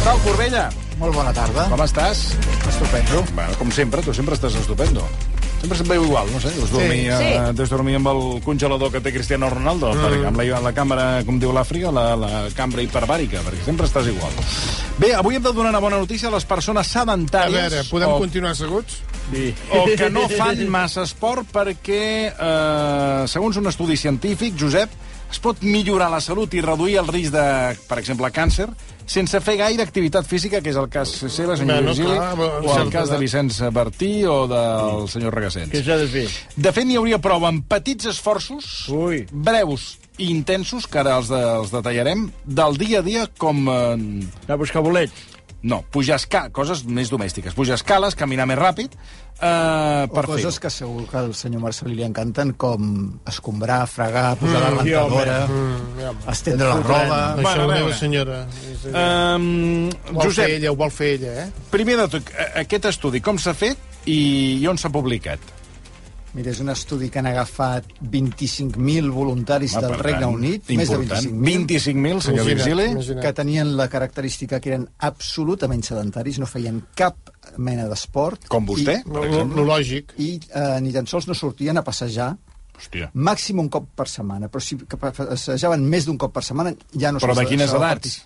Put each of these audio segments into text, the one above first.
què tal, Corbella? Molt bona tarda. Com estàs? Estupendo. Bueno, com sempre, tu sempre estàs estupendo. Sempre se't veu igual, no sé, deus dormir, Sí. eh, deus dormir amb el congelador que té Cristiano Ronaldo, mm. perquè amb la, la càmera, com diu l'Àfrica, la, la cambra hiperbàrica, perquè sempre estàs igual. Bé, avui hem de donar una bona notícia a les persones A sedentàries veure, podem o, continuar asseguts? Sí. o que no fan massa esport perquè, eh, segons un estudi científic, Josep, es pot millorar la salut i reduir el risc de, per exemple, càncer sense fer gaire activitat física, que és el cas seu, senyor Bueno, Virgili, clar, o el sí, cas de. Vicenç Bertí o del senyor Regassens. Què s'ha de fer? De fet, n'hi hauria prou amb petits esforços, Ui. breus i intensos, que ara els, de, els detallarem, del dia a dia com... Eh, a buscar bolets. No, pujar esca coses més domèstiques. Pujar escales, caminar més ràpid, eh, O per coses fer que segur que al senyor Marcelí li encanten, com escombrar, fregar, posar la Mm, sí, rentadora, Mm, estendre la roba... Això Bueno, a la meva senyora. Um, Ho vol fer Josep, ella, ho vol fer ella, eh? primer de tot, a- aquest estudi com s'ha fet i, i on s'ha publicat? Mira, és un estudi que han agafat 25.000 voluntaris Ah, del Regne tant, Unit, més de important. 25.000, 25.000, senyor Virgili. que tenien la característica que eren absolutament sedentaris, no feien cap mena d'esport. Com vostè, Lo, per exemple. lo lògic. I, i eh, ni tan sols no sortien a passejar, Hòstia. màxim un cop per setmana, però si passejaven més d'un cop per setmana ja no Però de quines edats?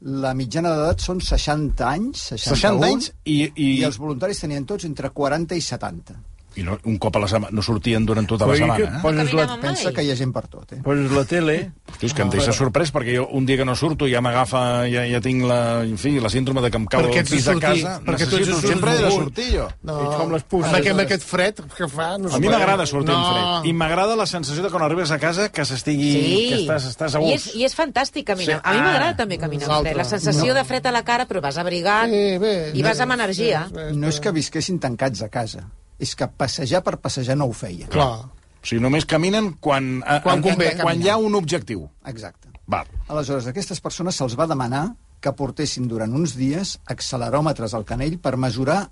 La mitjana d'edat són 60 anys, 61, 60 anys i, i, i els voluntaris tenien tots entre 40 i 70. I no, un cop a la setmana, no sortien durant tota la que setmana. Eh? poses, la, Caminàvem Pensa que hi ha gent per tot, eh? poses la tele... Hosti, és que em deixa sorprès, perquè jo un dia que no surto ja m'agafa, ja, ja tinc la, en fi, la síndrome de que em cau Perquè el pis de casa. perquè tu ets sempre he de sortir jo. No, Ets com les puces. Amb aquest, amb aquest fred que fa... No A mi m'agrada sortir no. en fred. I m'agrada la sensació de quan arribes a casa que s'estigui... que estàs, estàs a I gust. és, I és fantàstic caminar. Sí. A mi Ah. m'agrada també caminar amb Nosaltres. fred. La sensació de fred a la cara, però vas abrigat Sí, bé, i vas amb energia. No és que visquessin tancats a casa, és que passejar per passejar no ho feien. Clar. O sigui, només caminen quan, a, Quan convé. quan hi ha un objectiu. Exacte. Val. Aleshores, a aquestes persones se'ls va demanar que portessin durant uns dies acceleròmetres al canell per mesurar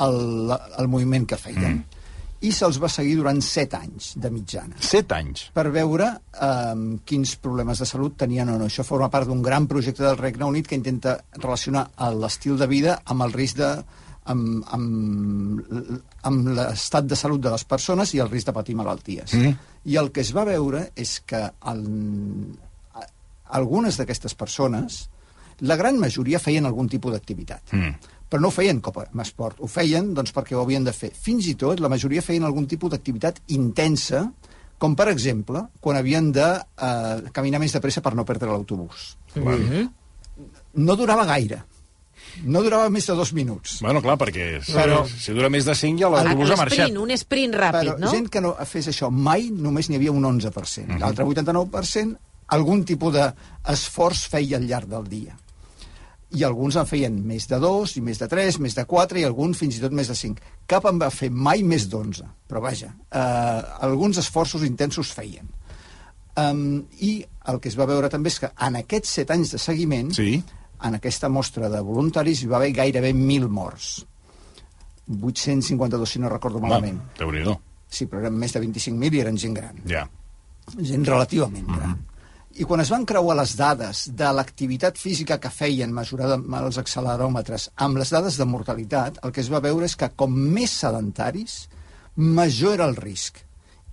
el, el moviment que feien. Mm. I se'ls va seguir durant 7 anys de mitjana Set anys. per veure eh, quins problemes de salut tenien o no. Això forma part d'un gran projecte del Regne Unit que intenta relacionar l'estil de vida amb el risc de amb, amb, amb l'estat de salut de les persones i el risc de patir malalties. Mhm. I el que es va veure és que el, algunes d'aquestes persones, la gran majoria feien algun tipus d'activitat. Mm. Però no ho feien com a esport, ho feien doncs, perquè ho havien de fer. Fins i tot, la majoria feien algun tipus d'activitat intensa, com per exemple, quan havien de eh, caminar més de pressa per no perdre l'autobús. Val. No durava gaire. No durava més de dos minuts. Bueno, clar, perquè si, Però- si dura més de 5 ja l'autobús ha marxat. L'esprint, un sprint ràpid, Però no? gent que no fes això mai, només n'hi havia un 11%. L'altre 89%, algun tipus d'esforç feia al llarg del dia. I alguns en feien més de dos, i més de tres, més de quatre, i alguns fins i tot més de cinc. Cap en va fer mai més d'onze. Però vaja, eh, alguns esforços intensos feien. Um, I el que es va veure també és que en aquests set anys de seguiment, Sí. En aquesta mostra de voluntaris, hi va haver gairebé 1.000 morts. 852, si no recordo malament. déu nhi Sí, però eren més de 25.000 i eren gent gran. Ja. Gent relativament gran. I quan es van creuar les dades de l'activitat física que feien mesurada amb els acceleròmetres amb les dades de mortalitat, el que es va veure és que com més sedentaris, major era el risc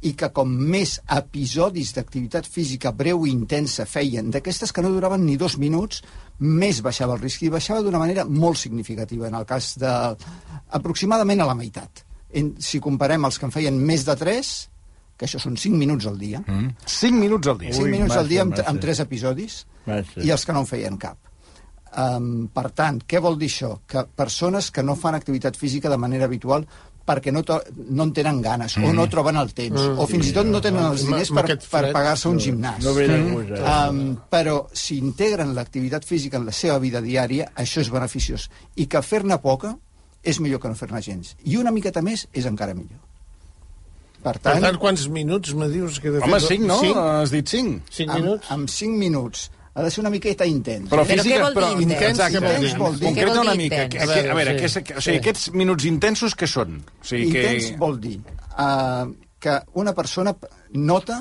i que com més episodis d'activitat física breu i intensa feien, d'aquestes que no duraven ni dos minuts, més baixava el risc, i baixava d'una manera molt significativa, en el cas de aproximadament a la meitat. En, si comparem els que en feien més de 3, que això són 5 minuts al dia, Mm. 5 minuts al dia. 5 Ui, minuts al massa, dia amb, massa. amb 3 episodis, Massa. i els que no en feien cap. Um, per tant, què vol dir això? Que persones que no fan activitat física de manera habitual perquè no, no en tenen ganes, mm. o no troben el temps, mm. o fins i tot no tenen els Amb- diners amb per, per pagar-se un gimnàs. No gust, eh? Um, però si integren l'activitat física en la seva vida diària, això és beneficiós. I que fer-ne poca és millor que no fer-ne gens. I una miqueta més és encara millor. Per Per tant, tant, quants minuts me dius que he de fer? Home, 5, no? Cinc? Has dit 5. Cinc amb, minuts? amb 5 minuts ha de ser una miqueta intens. Però, Però física, què vol dir però, intens? Exacte. Què vol dir? Vol dir- Concreta una mica. intens? Que, que, a veure, Sí, que, sí. o sigui, aquests minuts intensos què són? O sigui, Intens que... vol dir uh, que una persona nota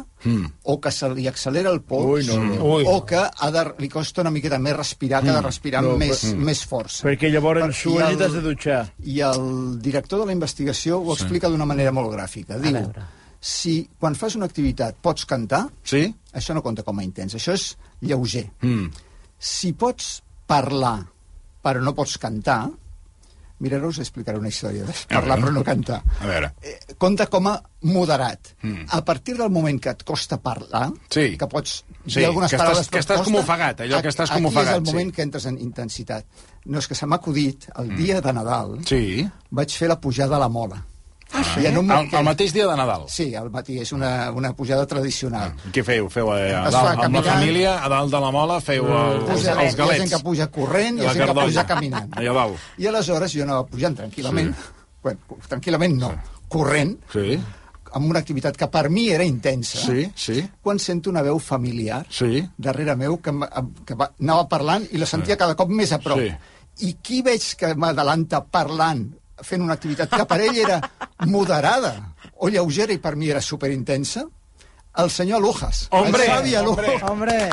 o que se li accelera el pols Ui, no, no. Ui. o que ha de, li costa una miqueta més respirar, que ha de respirar No, més, però- més força. Perquè llavors Per- sues i t'has de dutxar. I el director de la investigació ho explica d'una manera molt gràfica. Diu, veure. si quan fas una activitat pots cantar, Sí? això no compta com a intens, això és lleuger. Mm. Si pots parlar però no pots cantar, mira, ara us explicaré una història de parlar però no cantar. A veure. Eh, compta com a moderat. Mm. A partir del moment que et costa parlar, Sí. que pots Sí, dir algunes que estàs- paraules... que però estàs costa, com ofegat, allò que estàs com aquí ofegat, és el sí. moment que entres en intensitat. No, és que se m'ha acudit, el dia de Nadal, Sí. vaig fer la pujada a la mola. Ah, sí? I en un El, el mateix dia de Nadal. Sí, al matí, és una, una pujada tradicional. Què feu? Feu eh, a Es dalt, fa amb la caminant. família, a dalt de la mola, feu el, els, Puja, els hi ha gent galets. que puja corrent i hi La ha gent que puja caminant. Allà dalt. I aleshores jo anava pujant tranquil·lament, sí. bueno, tranquil·lament no, corrent, Sí, amb una activitat que per mi era intensa, sí, sí. quan sento una veu familiar Sí. darrere meu que, que va, anava parlant i la sentia cada cop més a prop. Sí. I qui veig que m'adalanta parlant, fent una activitat que per ell era moderada o lleugera i per mi era superintensa? El senyor Alujas. Hombre, el Xavi Alujas. hombre. Hombre,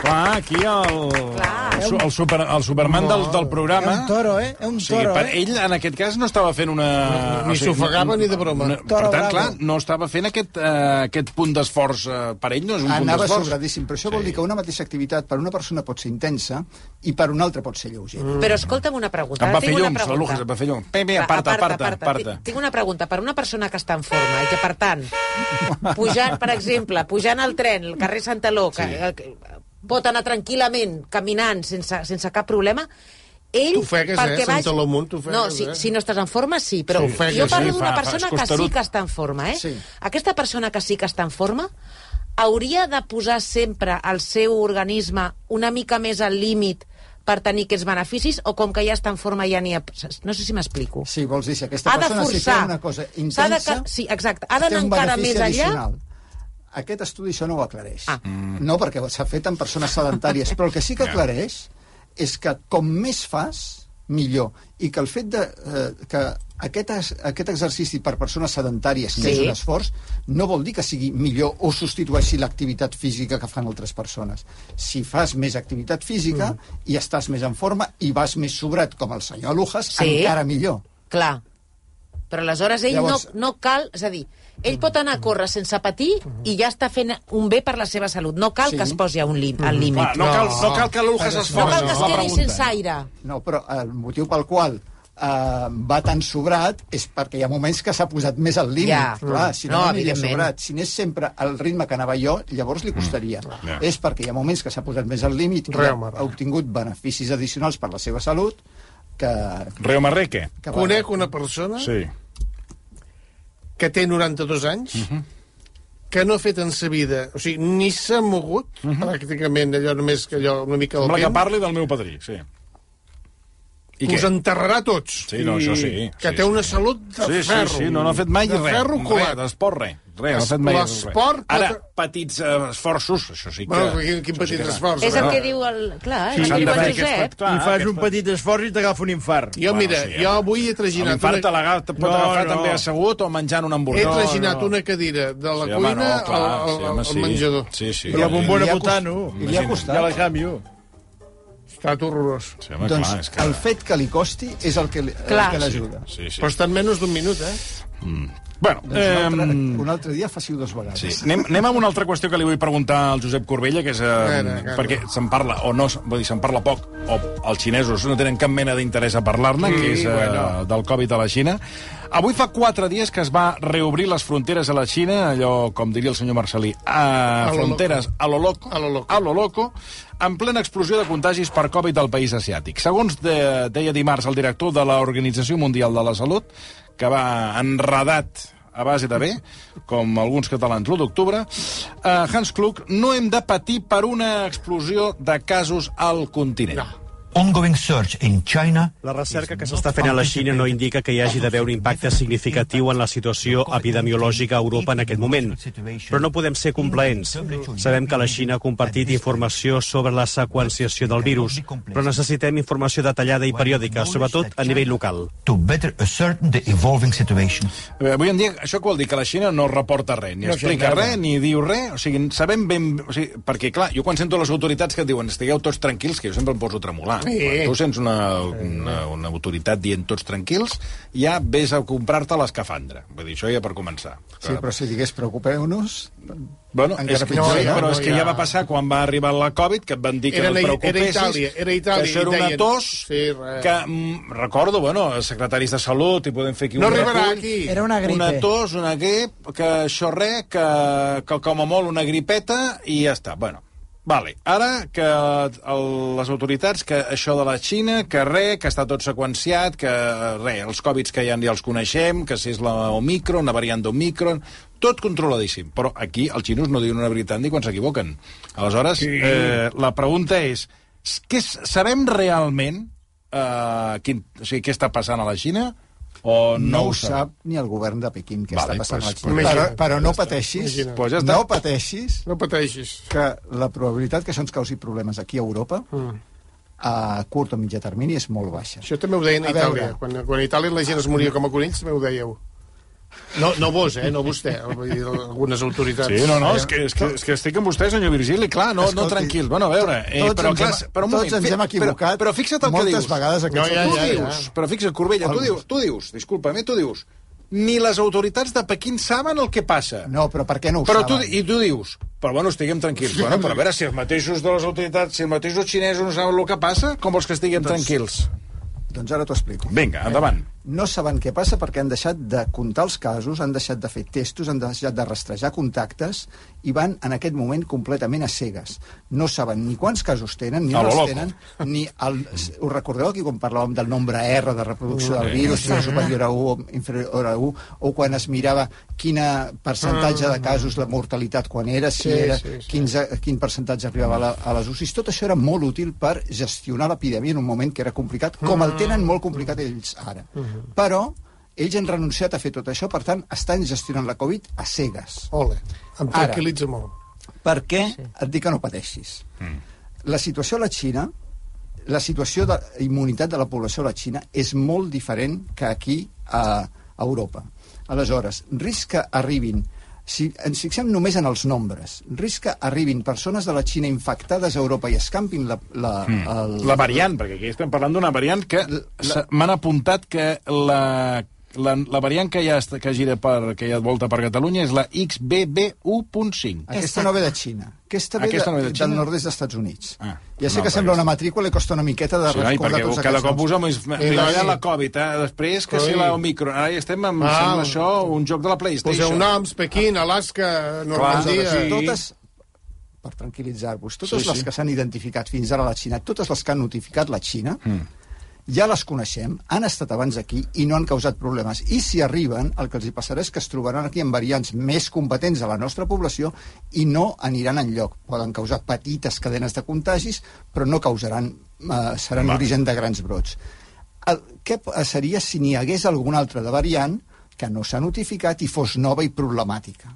Clar, aquí el, Clar. El, su- el, super, el Superman del, del és programa... un toro, eh? És un O sigui, toro, per eh? ell, en aquest cas, no estava fent una... Ni s'ofegava ni de broma. No, per Toro tant, clar, no estava fent aquest, uh, aquest punt d'esforç. Uh, per ell no és un punt Anava d'esforç. sobradíssim, però això vol Sí. dir que una mateixa activitat per una persona pot ser intensa i per una altra pot ser lleugera. Però escolta'm una pregunta. Em va fer tinc una llums, la pregunta. Lujas, em va fer llums. Bé, aparta, aparta, aparta. Tinc- Tinc una pregunta. Per una persona que està en forma i que, per tant, pujant, per exemple, pujant al tren, al carrer Santaló, que, Sí. Pot anar tranquil·lament, caminant, sense, sense cap problema, ell... T'ofegues, perquè eh? Santaló amunt, t'ofegues, No, si, eh? si no estàs en forma, sí, però T'ofegues, jo parlo sí, d'una fa- fa- persona és que sí que està en forma, eh? Sí. Aquesta persona que sí que està en forma hauria de posar sempre al seu organisme una mica més al límit per tenir aquests beneficis o com que ja està en forma ja n'hi ha... No sé si m'explico. Sí, vols dir, si aquesta ha de persona si forçar. fa una cosa intensa... De, ca- sí, exacte. Ha té d'anar un encara més enllà. addicional. Aquest estudi això no ho aclareix. Ah. No, perquè s'ha fet en persones sedentàries, però el que sí que aclareix és que com més fas, millor. I que el fet de, eh, que aquest, es- aquest exercici per persones sedentàries, que Sí. és un esforç, no vol dir que sigui millor o substitueixi l'activitat física que fan altres persones. Si fas més activitat física mm. i estàs més en forma i vas més sobrat, com el senyor Alujas, Sí. encara millor. Clar. Però aleshores ell Llavors- no, no cal... És a dir, ell pot anar a córrer sense patir i ja està fent un bé per la seva salut. No cal Sí. que es posi a un lim, al Clar, límit. no, cal, no cal que l'Uljas No s'esforci. cal que es quedi pregunta. sense aire. No, però el motiu pel qual eh, va tan sobrat és perquè hi ha moments que s'ha posat més al límit. Ja. Clar, si no, No, no aniria sobrat. Si anés sempre al ritme que anava jo, llavors li costaria. Ja. És perquè hi ha moments que s'ha posat més al límit i ha, ha obtingut beneficis addicionals per la seva salut que... Reo Marreque. que Conec una persona Sí. Que té 92 anys, que no ha fet en sa vida, o sigui, ni s'ha mogut, pràcticament allò només que allò una mica Sembla que parli del meu padrí, sí. I us què? enterrarà tots. Sí, no, això sí, Que sí, té una sí. salut de Sí, sí, ferro. sí, no, no ha fet mai de res. ferro colat. d'esport, res. Res, no ha fet mai res. L'esport pot- Ara, petits eh, esforços, això sí que... Bueno, quin, quin això sí petit que- esforç. És el no? que diu el... Clar, Sí, el que diu el Josep. Clar, I fas aquest- un petit esforç i t'agafa un infart. Jo, Bueno, mira, sí, jo avui he traginat L'infart una... te l'agafa- te pot No, agafar no. també assegut o menjant un He hamburguesa. traginat no. una cadira de la Sí, home, cuina no, clar, al, sí, al, home, al sí. menjador. Sí, sí. I la bombona li ha botano. cost- i li ha costat. Ja la canvio. Està horrorós. Sí, home, doncs clar, és que... el fet que li costi és el que, li- el Clar. que l'ajuda. Sí, sí. Però està en menys d'un minut, eh? Bueno, Doncs un, altre, eh, un altre dia faci-ho dues vegades. Sí. Anem, anem a una altra qüestió que li vull preguntar al Josep Corbella, que és... Eh, veure, a veure. perquè se'n parla, o no, vull dir, se'n parla poc, o els xinesos no tenen cap mena d'interès a parlar-ne, que és eh, bueno. del Covid a la Xina. Avui fa quatre dies que es va reobrir les fronteres a la Xina, allò, com diria el senyor Marcelí, a, A lo fronteres a lo loco, A lo loco. a lo loco, en plena explosió de contagis per Covid al país asiàtic. Segons de, deia dimarts el director de l'Organització Mundial de la Salut, que va enredat a base de bé, com alguns catalans l'1 d'octubre, eh, Hans Klug, no hem de patir per una explosió de casos al continent. No. Ongoing surge in China. La recerca que s'està fent a la Xina no indica que hi hagi d'haver un impacte significatiu en la situació epidemiològica a Europa en aquest moment. Però no podem ser complaents. Sabem que la Xina ha compartit informació sobre la seqüenciació del virus, però necessitem informació detallada i periòdica, sobretot a nivell local. To better ascertain the evolving situation. A veure, avui en dia, això què vol dir? Que la Xina no reporta res, ni No explica res. ni diu res. O sigui, sabem ben... O sigui, perquè, clar, jo quan sento les autoritats que et diuen estigueu tots tranquils, que jo sempre em poso a tremolar. Sí. Quan tu sents una, una, una autoritat dient tots tranquils, ja ves a comprar-te l'escafandra. Vull dir, això ja per començar. Sí, però si digués preocupeu-nos... Bueno, encara és que, pitjor, sí, no? però No, és que ja. ja va passar quan va arribar la Covid, que et van dir que Era no et la- era preocupessis, Itàlia, era Itàlia, que això era una tos, Sí, res. que, mm, recordo, bueno, secretaris de Salut, i podem fer aquí No un arribarà recull, aquí. Era una gripe. una tos, una grip, que això res, que, que com a molt una gripeta, i ja està. Bueno, Vale, ara que el, les autoritats, que això de la Xina, que res, que està tot seqüenciat, que res, els Covids que ja, ja els coneixem, que si és la Omicron, una variant d'Omicron, tot controladíssim. Però aquí els xinos no diuen una veritat ni quan s'equivoquen. Aleshores, sí. eh, la pregunta és, què, sabem realment eh, quin, o sigui, què està passant a la Xina? O no, No ho sap ni el govern de Pequín què Vale, està passant pues- pues Però, però no pateixis. Pues ja està. no pateixis No pateixis. que la probabilitat que això ens causi problemes aquí a Europa Mm. a curt o mitjà termini és molt baixa. Això també ho deien a A veure. Itàlia. Quan, quan a Itàlia la gent es moria com a conills, també ho dèieu. No, no vos, eh? No vostè. Vull dir, algunes autoritats. Sí, no, no, és que, és, que, és que estic amb vostè, senyor Virgili, clar, no, no tranquil. Bueno, a veure, eh, tots però ens clar, hem- però un tots moment, ens hem equivocat Però, però fixa't el que moltes dius. vegades No, ja, tu ja, ja. dius, però fixa't, Corbella, tu dius, tu dius, disculpa'm, eh, tu dius, ni les autoritats de Pequín saben el que passa. No, però per què no ho Però tu, saben? I tu dius, però bueno, estiguem tranquils. Bueno, però a veure, si els mateixos de les autoritats, si els mateixos xinesos no saben el que passa, com vols que estiguem tranquils? Doncs ara t'ho explico. Vinga, endavant. No saben què passa perquè han deixat de comptar els casos, han deixat de fer testos, han deixat de rastrejar contactes i van en aquest moment completament a cegues. No saben ni quants casos tenen, ni on els tenen, ni... El... Us recordeu aquí quan parlàvem del nombre R de reproducció del virus, si era superior a 1 o inferior a 1, o quan es mirava quin percentatge de casos, la mortalitat quan era, si era, quins, quin percentatge arribava a, la, a les UCIs. Tot això era molt útil per gestionar l'epidèmia en un moment que era complicat, com el tenen molt complicat ells ara. Però ells han renunciat a fer tot això, per tant, estan gestionant la Covid a cegues. Ole, em Ara. tranquil·litza molt. Per què? Sí. Et dic que no pateixis. La situació a la Xina, la situació d'immunitat de la població a la Xina és molt diferent que aquí a, a Europa. Aleshores, risc que arribin si ens fixem només en els nombres, risc que arribin persones de la Xina infectades a Europa i escampin la, la, el, La variant, perquè aquí estem parlant d'una variant que m'han apuntat que la, la, la variant que ja, està, que gira per, que ja volta per Catalunya és la XBB1.5. Aquesta no ve de Xina. Aquesta ve, Aquesta de, no ve de Xina? del nord-est dels Estats Units. Ah, ja sé no, que sembla una matrícula i costa una miqueta de Sí, ai, recordar perquè tots cada cop posem... més- Primer sí. la Covid, eh? després que si la Omicron. Ara ja estem amb, Ah. sembla això, un joc de la PlayStation. Poseu noms, Pequín, Alaska, Normandia... Sí. totes, per tranquil·litzar-vos, totes Sí, les sí. que s'han identificat fins ara a la Xina, totes les que han notificat la Xina, mm. Ja les coneixem, han estat abans aquí i no han causat problemes. I si arriben, el que els hi passarà és que es trobaran aquí amb variants més competents a la nostra població i no aniran en lloc. Poden causar petites cadenes de contagis, però no causaran, eh, seran l'origen de grans brots. El, què passaria si n'hi hagués alguna altra de variant que no s'ha notificat i fos nova i problemàtica?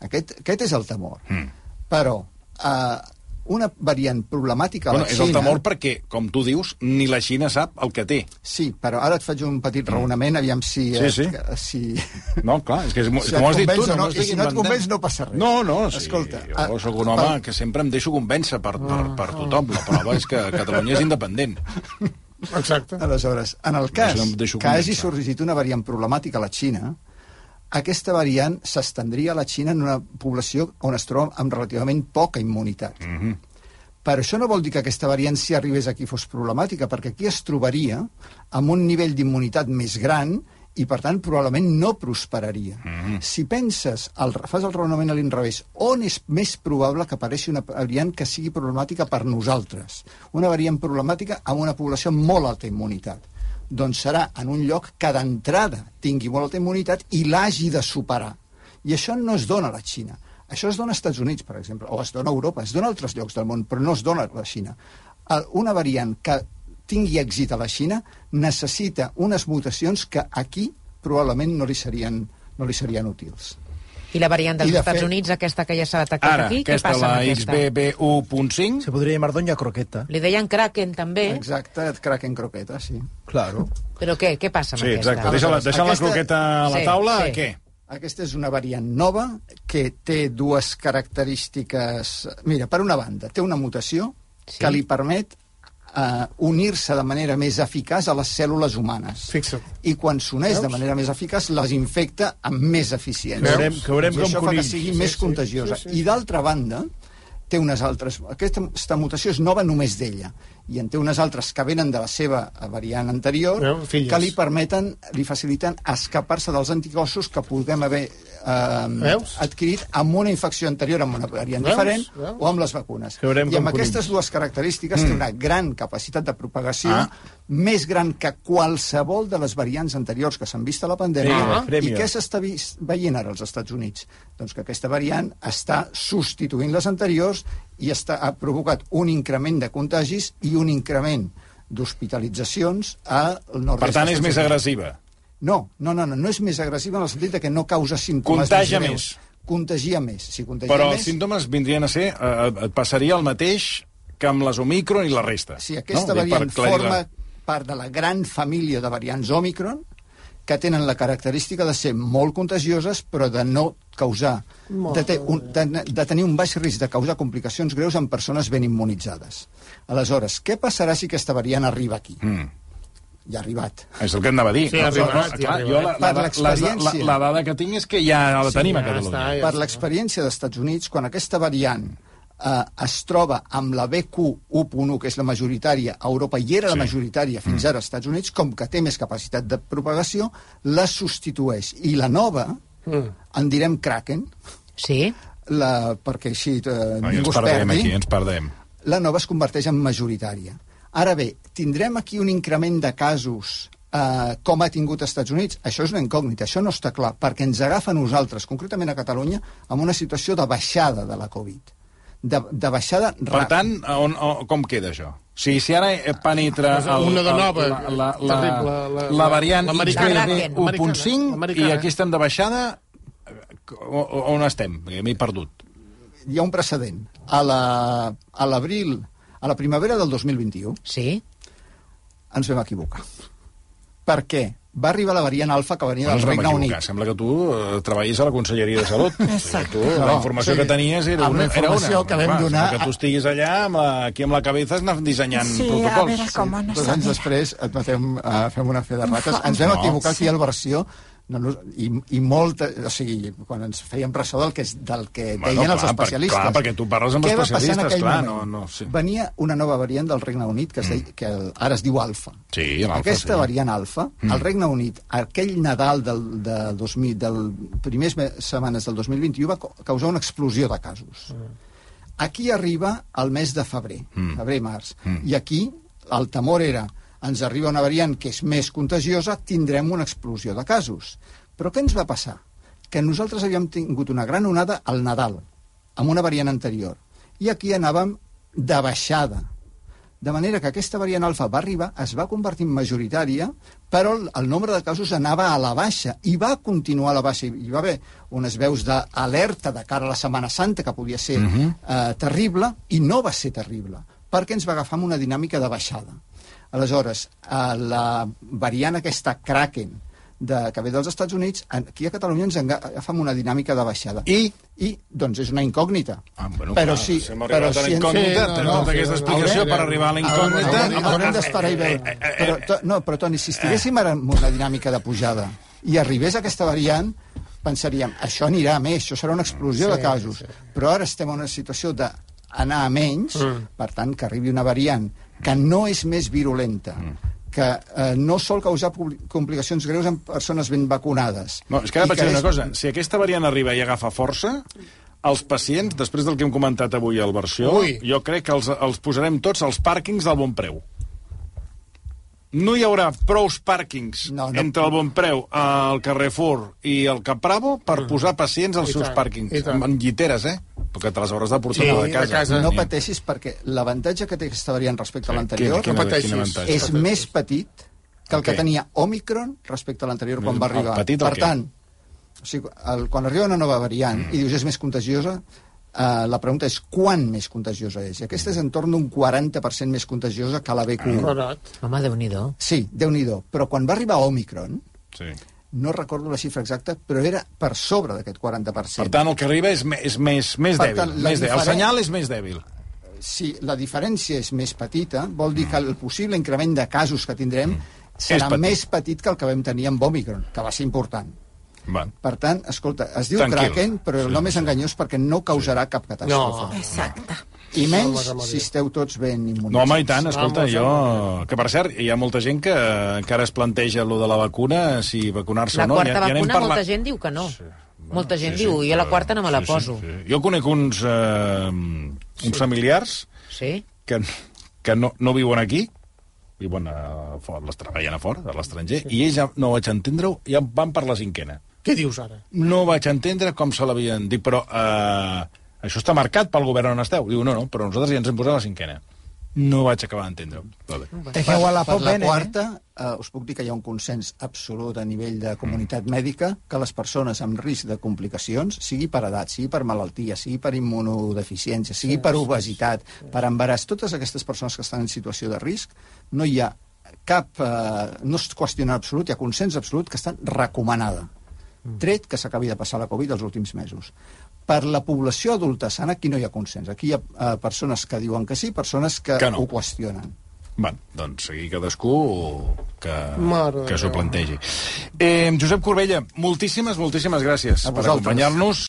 Aquest, aquest és el temor. Mm. Però eh, una variant problemàtica a Bueno, la és Xina... el temor perquè, com tu dius, ni la Xina sap el que té. Sí, però ara et faig un petit raonament, aviam si... Sí, sí. eh, si... No, clar, és que, és, és Si m'ho has dit tu. no, m'ho i si no et convenç no passa res. No, no, sí, Escolta, jo ah, sóc un home pel- que sempre em deixo convèncer per, per, per tothom. La prova és que Catalunya és independent. Exacte. Aleshores, en el cas deixo que hagi sorgit una variant problemàtica a la Xina, aquesta variant s'estendria a la Xina en una població on es troba amb relativament poca immunitat. Mm. -hmm. Però això no vol dir que aquesta variant, si arribés aquí, fos problemàtica, perquè aquí es trobaria amb un nivell d'immunitat més gran i, per tant, probablement no prosperaria. Mm -hmm. Si penses, el, fas el raonament a l'inrevés, on és més probable que apareixi una variant que sigui problemàtica per nosaltres? Una variant problemàtica amb una població amb molt alta immunitat. Doncs serà en un lloc que d'entrada tingui molt alta immunitat i l'hagi de superar. I això no es dona a la Xina. Això es dona als Estats Units, per exemple, o es dona a Europa, es dona a altres llocs del món, però no es dona a la Xina. Una variant que tingui èxit a la Xina, necessita unes mutacions que aquí probablement no li serien, no li serien útils. I la variant dels de Estats fet- Units, aquesta que ja s'ha detectat Ara, aquí, què aquesta, passa la amb aquesta? XBB1.5, Se podria llamar Doña Croqueta. Li deien Kraken, també, Exacte, Kraken croqueta, sí. Claro. però què? Què passa amb sí, aquesta? exacte. Deixa, la, deixa la Aquesta- croqueta a la Sí, taula, sí. què? Aquesta és una variant nova que té dues característiques... Mira, per una banda, té una mutació Sí. que li permet uh, unir-se de manera més eficaç a les cèl·lules humanes. Fixa't. I quan s'uneix de manera més eficaç, les infecta amb més eficiència. Que veurem- que veurem I com això fa conills. que sigui Sí, més sí, contagiosa. sí, sí. I d'altra banda, té unes altres... Aquesta, aquesta mutació és nova només d'ella. I en té unes altres que venen de la seva variant anterior filles. que li permeten, li faciliten escapar-se dels anticossos que puguem haver eh, Veus? adquirit amb una infecció anterior, amb una variant Veus? diferent, Veus? o amb les vacunes. I amb com aquestes dues característiques té una gran capacitat de propagació, Ah. més gran que qualsevol de les variants anteriors que s'han vist a la pandèmia. Ah. I què s'està veient ara als Estats Units? Doncs que aquesta variant està substituint les anteriors i està, ha provocat un increment de contagis i un increment d'hospitalitzacions al nord-est. Per tant, és més agressiva. No, no, no, no, no és més agressiva en el sentit que no causa símptomes Contagia greus. més. Contagia més. Si contagia Però més, els símptomes vindrien a ser... Eh, et passaria el mateix que amb les Omicron i la resta. si aquesta no? Variant forma part de la gran família de variants Omicron, que tenen la característica de ser molt contagioses, però de no causar, de, te, un, de, de tenir un baix risc de causar complicacions greus en persones ben immunitzades. Aleshores, què passarà si aquesta variant arriba aquí? Mm. Ja ha arribat. És el que anava a dir. Sí, arribat, no, clar, jo la, la, Per la, la, la, l'experiència. la dada que tinc és que ja la tenim a ja Catalunya. està, ja per l'experiència dels Estats Units, quan aquesta variant eh, es troba amb la BQ1.1, que és la majoritària a Europa, i era Sí. la majoritària fins ara als Estats Units, com que té més capacitat de propagació, la substitueix. I la nova, Mm. en direm Kraken, Sí? la, perquè així eh, No, ningú es perdi, aquí, ens perdem. la nova es converteix en majoritària. Ara bé, tindrem aquí un increment de casos eh, com ha tingut als Estats Units? Això és una incògnita, això no està clar, perquè ens agafa a nosaltres, concretament a Catalunya, amb una situació de baixada de la Covid. De, de baixada Per ràpida. tant, on, on, com queda això? Si, si ara penetra És una de nova, la, la, la, terrible, la, la- la variant l'americana. XBB L'americana. 1.5 i aquí estem de baixada, eh, on estem? M'he perdut. Hi ha un precedent. A la- a l'abril, a, la primavera del 2021, Sí? ens vam equivocar. Per què? Va arribar la variant alfa que venia del Regne. Unit. Sembla que tu eh, treballis a la Conselleria de Salut. Exacte. Tu, la No, informació sí. que tenies era Amb una. la era una. que vam donar Que tu estiguis allà, amb la, aquí amb la cabeza, anant dissenyant Sí, a protocols. veure com no Dos anys després admetem, uh, fem una fe de rates. Ens vam No. equivocar aquí al versió no, no, i, i molta, o sigui, quan ens fèiem ressò del que, és- del que Bueno, deien els clar, per- especialistes. clar, perquè tu parles amb Què especialistes, clar, moment? no- no, sí. Venia una nova variant del Regne Unit que, es deia, que el, ara es diu alfa. Sí, l'alfa, Aquesta sí. variant alfa, Mm. al Regne Unit, aquell Nadal del, del, 2000, del primers me- setmanes del 2021 va causar una explosió de casos. Aquí arriba al mes de febrer, Mm. febrer-març, Mm. i aquí el temor era ens arriba una variant que és més contagiosa, tindrem una explosió de casos. Però què ens va passar? Que nosaltres havíem tingut una gran onada al Nadal, amb una variant anterior, i aquí anàvem de baixada. De manera que aquesta variant alfa va arribar, es va convertir en majoritària, però el, el nombre de casos anava a la baixa i va continuar a la baixa. Hi va haver unes veus d'alerta de cara a la Setmana Santa que podia ser uh -huh. eh, terrible i no va ser terrible, perquè ens va agafar amb una dinàmica de baixada. Aleshores, eh, la variant aquesta Kraken, de, que ve dels Estats Units, aquí a Catalunya ens agafa amb una dinàmica de baixada. I? I, doncs, és una incògnita. Ah, bueno, però clar, sí, si hem però a la si ens- incògnita, Sí, no, no, tota aquesta explicació haurem- per arribar a la incògnita. haurem, haurem d'esperar i veure. Però, to, no, però, Toni, si estiguéssim ara en una dinàmica de pujada i arribés aquesta variant, pensaríem, això anirà a més, això serà una explosió Sí, de casos. sí. Però ara estem en una situació d'anar a menys, Mm. per tant, que arribi una variant que no és més virulenta, que eh, no sol causar complicacions greus en persones ben vacunades. No, és que ara I vaig dir una és- cosa. Si aquesta variant arriba i agafa força, els pacients, després del que hem comentat avui al versió, Ui. jo crec que els, els posarem tots als pàrquings del bon preu. No hi haurà prous pàrquings No, no. entre el bon preu, el Carrefour i el Capravo per posar pacients als I seus tant, pàrquings. Amb, amb lliteres, eh? Que te les hauràs de portar Sí, a de casa. casa. No pateixis perquè l'avantatge que té aquesta variant respecte a Sí, l'anterior quin- No és més petit que el que Ok. tenia Omicron respecte a l'anterior quan va El arribar. petit per tant, o sigui, el, quan arriba una nova variant mm. i dius és més contagiosa, eh, la pregunta és quan més contagiosa és. I aquesta és en torn d'un 40% més contagiosa que la BQ1. Correcte. Home, Déu-n'hi-do. Sí, déu nhi Però quan va arribar Omicron, Sí. No recordo la xifra exacta, però era per sobre d'aquest 40%. Per tant, el que arriba és, me- és més, més Per dèbil. tant, més dèbil. El senyal és més dèbil. si la diferència és més petita, vol dir que el possible increment de casos que tindrem serà petit. més petit que el que vam tenir amb Omicron, que va ser important. Va. Per tant, escolta, es diu Tranquil. Kraken, però el nom és enganyós perquè no causarà cap catàstrofe. Exacte. I menys si esteu tots ben immunitzats. No, home, i tant, escolta, Vamos, jo... Que, per cert, hi ha molta gent que encara es planteja lo de la vacuna, si vacunar-se La o no. quarta ja, ja vacuna, parlat. molta gent diu que no. Molta gent diu, jo la quarta no me la Sí, sí, poso. sí. Jo conec uns, eh, uns familiars Sí? que, que no, no viuen aquí, viuen a fora, les treballen a fora, a l'estranger, i ells ja, no vaig entendre-ho, ja van per la cinquena. Què dius ara? No vaig entendre com se l'havien dit, però eh, això està marcat pel govern on esteu. Diu, no, no, però nosaltres ja ens hem posat la cinquena. No vaig acabar d'entendre-ho. Vale. La Per la popen, quarta, eh, us puc dir que hi ha un consens absolut a nivell de comunitat mèdica que les persones amb risc de complicacions, sigui per edat, sigui per malaltia, sigui per immunodeficiència, sigui per obesitat, per embaràs, totes aquestes persones que estan en situació de risc, no hi ha cap... Eh, no es qüestiona en absolut, hi ha consens absolut que estan recomanada tret que s'acabi de passar la Covid els últims mesos. Per la població adulta sana, aquí no hi ha consens. Aquí hi ha eh, persones que diuen que sí, persones que, Que no. ho qüestionen. Bé, doncs aquí cadascú que, Mare que s'ho plantegi. Eh, Josep Corbella, moltíssimes, moltíssimes gràcies per acompanyar-nos.